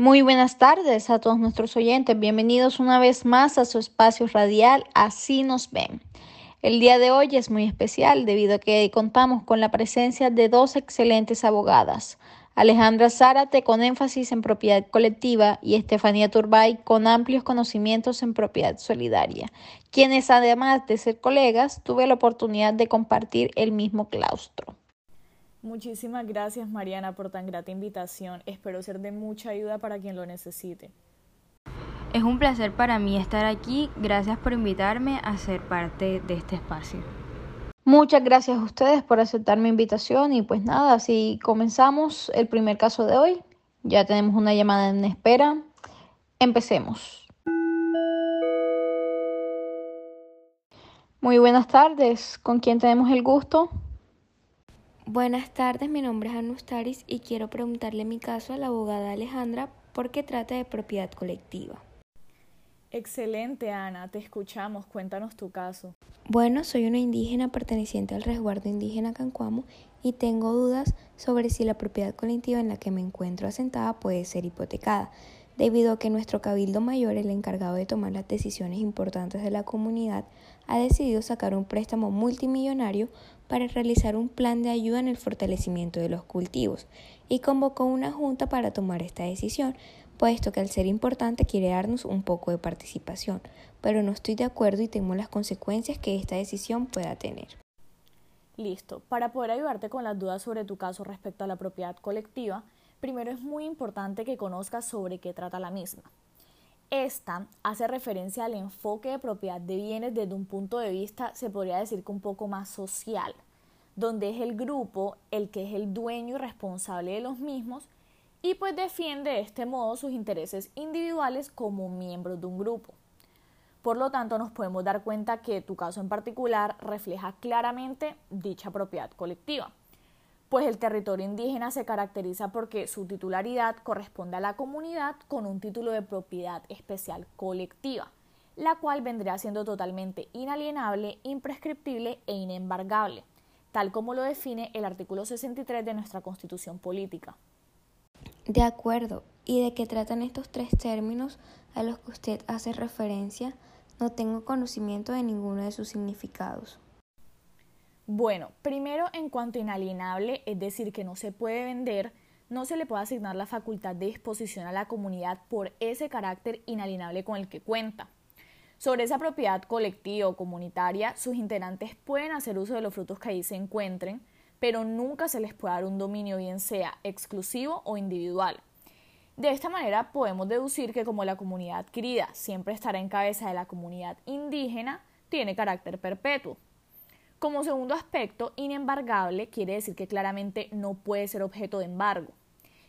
Muy buenas tardes a todos nuestros oyentes. Bienvenidos una vez más a su espacio radial Así nos ven. El día de hoy es muy especial debido a que contamos con la presencia de dos excelentes abogadas. Alejandra Zárate con énfasis en propiedad colectiva y Estefanía Turbay con amplios conocimientos en propiedad solidaria, quienes además de ser colegas tuve la oportunidad de compartir el mismo claustro. Muchísimas gracias Mariana por tan grata invitación. Espero ser de mucha ayuda para quien lo necesite. Es un placer para mí estar aquí. Gracias por invitarme a ser parte de este espacio. Muchas gracias a ustedes por aceptar mi invitación y pues nada, si comenzamos el primer caso de hoy, ya tenemos una llamada en espera. Empecemos. Muy buenas tardes, ¿con quién tenemos el gusto? Buenas tardes, mi nombre es Anustaris y quiero preguntarle mi caso a la abogada Alejandra porque trata de propiedad colectiva. Excelente, Ana, te escuchamos, cuéntanos tu caso. Bueno, soy una indígena perteneciente al resguardo indígena Cancuamo y tengo dudas sobre si la propiedad colectiva en la que me encuentro asentada puede ser hipotecada, debido a que nuestro cabildo mayor, el encargado de tomar las decisiones importantes de la comunidad, ha decidido sacar un préstamo multimillonario para realizar un plan de ayuda en el fortalecimiento de los cultivos y convocó una junta para tomar esta decisión, puesto que al ser importante quiere darnos un poco de participación, pero no estoy de acuerdo y temo las consecuencias que esta decisión pueda tener. Listo. Para poder ayudarte con las dudas sobre tu caso respecto a la propiedad colectiva, primero es muy importante que conozcas sobre qué trata la misma. Esta hace referencia al enfoque de propiedad de bienes desde un punto de vista, se podría decir que un poco más social, donde es el grupo el que es el dueño y responsable de los mismos y pues defiende de este modo sus intereses individuales como miembros de un grupo. Por lo tanto, nos podemos dar cuenta que tu caso en particular refleja claramente dicha propiedad colectiva pues el territorio indígena se caracteriza porque su titularidad corresponde a la comunidad con un título de propiedad especial colectiva, la cual vendría siendo totalmente inalienable, imprescriptible e inembargable, tal como lo define el artículo 63 de nuestra Constitución Política. De acuerdo. ¿Y de qué tratan estos tres términos a los que usted hace referencia? No tengo conocimiento de ninguno de sus significados. Bueno, primero en cuanto a inalienable, es decir, que no se puede vender, no se le puede asignar la facultad de disposición a la comunidad por ese carácter inalienable con el que cuenta. Sobre esa propiedad colectiva o comunitaria, sus integrantes pueden hacer uso de los frutos que ahí se encuentren, pero nunca se les puede dar un dominio bien sea exclusivo o individual. De esta manera podemos deducir que como la comunidad adquirida siempre estará en cabeza de la comunidad indígena, tiene carácter perpetuo. Como segundo aspecto, inembargable quiere decir que claramente no puede ser objeto de embargo.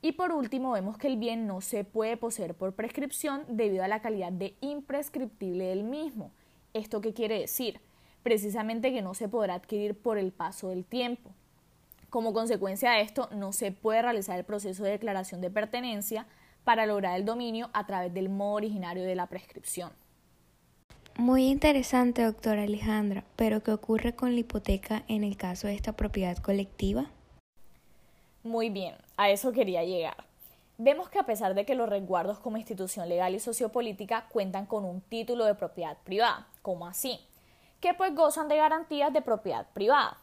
Y por último, vemos que el bien no se puede poseer por prescripción debido a la calidad de imprescriptible del mismo. ¿Esto qué quiere decir? Precisamente que no se podrá adquirir por el paso del tiempo. Como consecuencia de esto, no se puede realizar el proceso de declaración de pertenencia para lograr el dominio a través del modo originario de la prescripción. Muy interesante, doctora Alejandra, pero ¿qué ocurre con la hipoteca en el caso de esta propiedad colectiva? Muy bien, a eso quería llegar. Vemos que a pesar de que los resguardos como institución legal y sociopolítica cuentan con un título de propiedad privada, ¿cómo así? Que pues gozan de garantías de propiedad privada.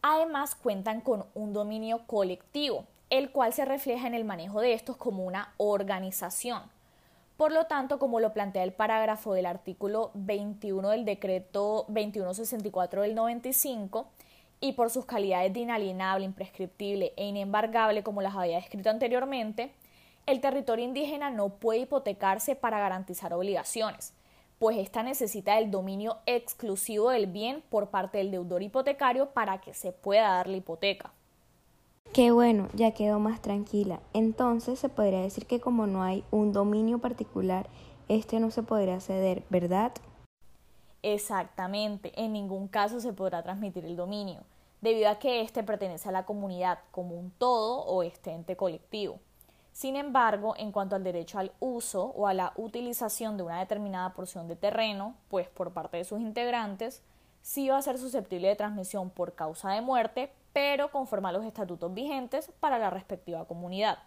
Además cuentan con un dominio colectivo, el cual se refleja en el manejo de estos como una organización por lo tanto, como lo plantea el parágrafo del artículo 21 del decreto 2164 del 95, y por sus calidades de inalienable, imprescriptible e inembargable, como las había descrito anteriormente, el territorio indígena no puede hipotecarse para garantizar obligaciones, pues ésta necesita el dominio exclusivo del bien por parte del deudor hipotecario para que se pueda dar la hipoteca. Qué bueno, ya quedó más tranquila. Entonces se podría decir que como no hay un dominio particular, este no se podría ceder, ¿verdad? Exactamente, en ningún caso se podrá transmitir el dominio, debido a que éste pertenece a la comunidad como un todo o este ente colectivo. Sin embargo, en cuanto al derecho al uso o a la utilización de una determinada porción de terreno, pues por parte de sus integrantes, sí va a ser susceptible de transmisión por causa de muerte, pero conforme a los estatutos vigentes para la respectiva comunidad.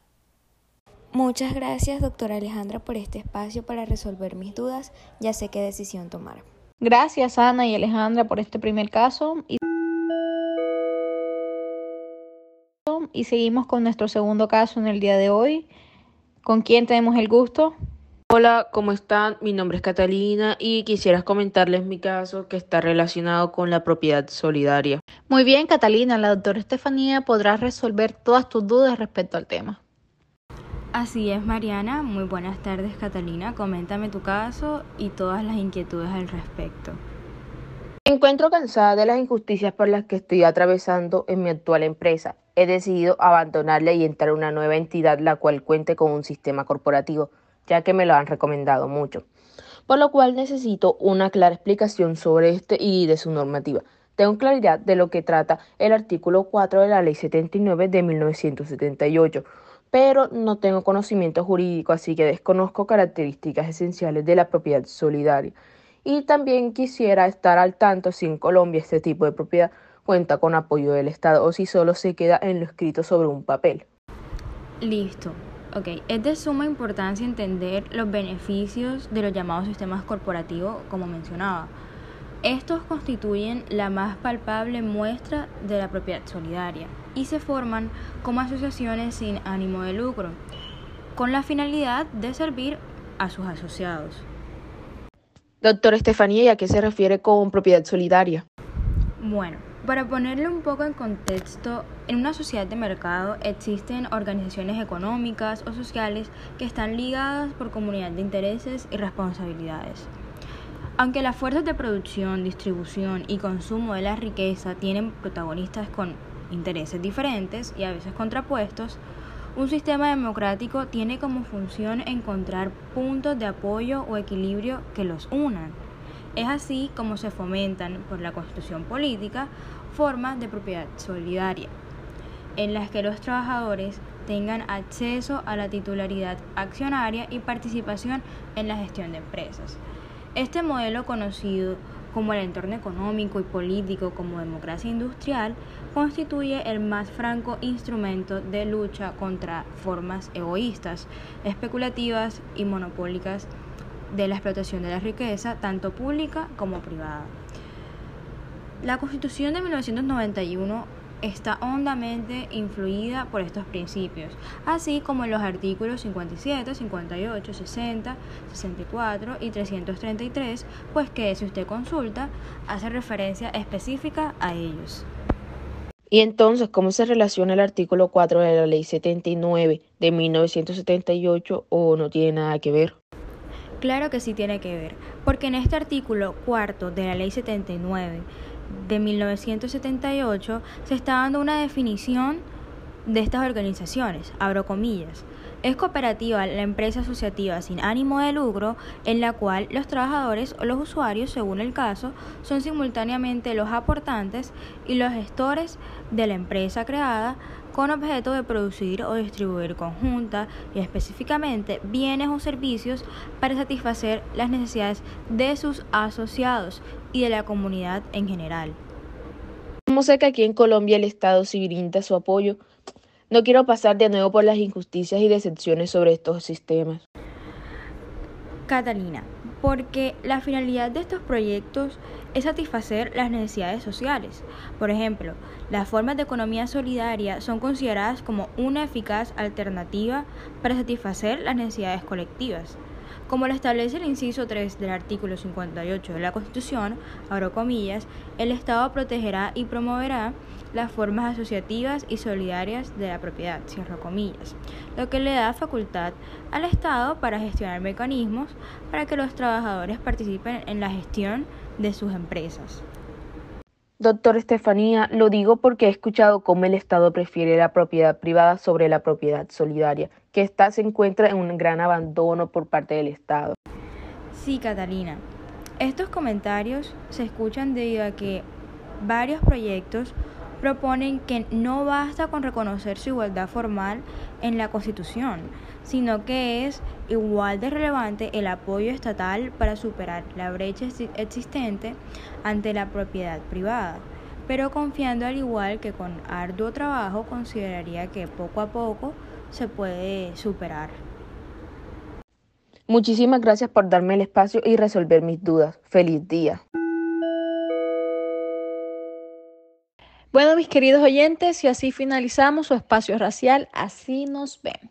Muchas gracias, doctora Alejandra, por este espacio para resolver mis dudas. Ya sé qué decisión tomar. Gracias, Ana y Alejandra, por este primer caso. Y... y seguimos con nuestro segundo caso en el día de hoy. ¿Con quién tenemos el gusto? Hola, ¿cómo están? Mi nombre es Catalina y quisiera comentarles mi caso que está relacionado con la propiedad solidaria. Muy bien, Catalina, la doctora Estefanía podrá resolver todas tus dudas respecto al tema. Así es, Mariana. Muy buenas tardes, Catalina. Coméntame tu caso y todas las inquietudes al respecto. Me encuentro cansada de las injusticias por las que estoy atravesando en mi actual empresa. He decidido abandonarla y entrar a una nueva entidad la cual cuente con un sistema corporativo, ya que me lo han recomendado mucho. Por lo cual necesito una clara explicación sobre este y de su normativa. Tengo claridad de lo que trata el artículo 4 de la Ley 79 de 1978 pero no tengo conocimiento jurídico, así que desconozco características esenciales de la propiedad solidaria. Y también quisiera estar al tanto si en Colombia este tipo de propiedad cuenta con apoyo del Estado o si solo se queda en lo escrito sobre un papel. Listo. Ok, es de suma importancia entender los beneficios de los llamados sistemas corporativos, como mencionaba. Estos constituyen la más palpable muestra de la propiedad solidaria y se forman como asociaciones sin ánimo de lucro, con la finalidad de servir a sus asociados. Doctor Estefanía, ¿y a qué se refiere con propiedad solidaria? Bueno, para ponerle un poco en contexto, en una sociedad de mercado existen organizaciones económicas o sociales que están ligadas por comunidad de intereses y responsabilidades. Aunque las fuerzas de producción, distribución y consumo de la riqueza tienen protagonistas con intereses diferentes y a veces contrapuestos, un sistema democrático tiene como función encontrar puntos de apoyo o equilibrio que los unan. Es así como se fomentan por la constitución política formas de propiedad solidaria, en las que los trabajadores tengan acceso a la titularidad accionaria y participación en la gestión de empresas. Este modelo conocido como el entorno económico y político como democracia industrial, constituye el más franco instrumento de lucha contra formas egoístas, especulativas y monopólicas de la explotación de la riqueza, tanto pública como privada. La Constitución de 1991 está hondamente influida por estos principios, así como en los artículos 57, 58, 60, 64 y 333, pues que si usted consulta, hace referencia específica a ellos. Y entonces, ¿cómo se relaciona el artículo 4 de la Ley 79 de 1978 o no tiene nada que ver? Claro que sí tiene que ver, porque en este artículo cuarto de la Ley 79 de 1978 se está dando una definición de estas organizaciones, abro comillas. Es cooperativa la empresa asociativa sin ánimo de lucro en la cual los trabajadores o los usuarios, según el caso, son simultáneamente los aportantes y los gestores de la empresa creada con objeto de producir o distribuir conjunta y específicamente bienes o servicios para satisfacer las necesidades de sus asociados y de la comunidad en general. Como sé que aquí en Colombia el Estado sí brinda su apoyo, no quiero pasar de nuevo por las injusticias y decepciones sobre estos sistemas. Catalina, porque la finalidad de estos proyectos es satisfacer las necesidades sociales. Por ejemplo, las formas de economía solidaria son consideradas como una eficaz alternativa para satisfacer las necesidades colectivas. Como lo establece el inciso 3 del artículo 58 de la Constitución, abro comillas, el Estado protegerá y promoverá las formas asociativas y solidarias de la propiedad, comillas, lo que le da facultad al Estado para gestionar mecanismos para que los trabajadores participen en la gestión de sus empresas. Doctor Estefanía, lo digo porque he escuchado cómo el Estado prefiere la propiedad privada sobre la propiedad solidaria, que ésta se encuentra en un gran abandono por parte del Estado. Sí, Catalina. Estos comentarios se escuchan debido a que varios proyectos proponen que no basta con reconocer su igualdad formal en la Constitución, sino que es igual de relevante el apoyo estatal para superar la brecha existente ante la propiedad privada. pero confiando al igual que con arduo trabajo consideraría que poco a poco se puede superar. Muchísimas gracias por darme el espacio y resolver mis dudas. Feliz día. Bueno, mis queridos oyentes, y así finalizamos su espacio racial, así nos ven.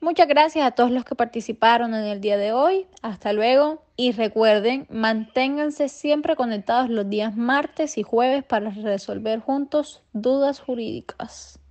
Muchas gracias a todos los que participaron en el día de hoy. Hasta luego y recuerden, manténganse siempre conectados los días martes y jueves para resolver juntos dudas jurídicas.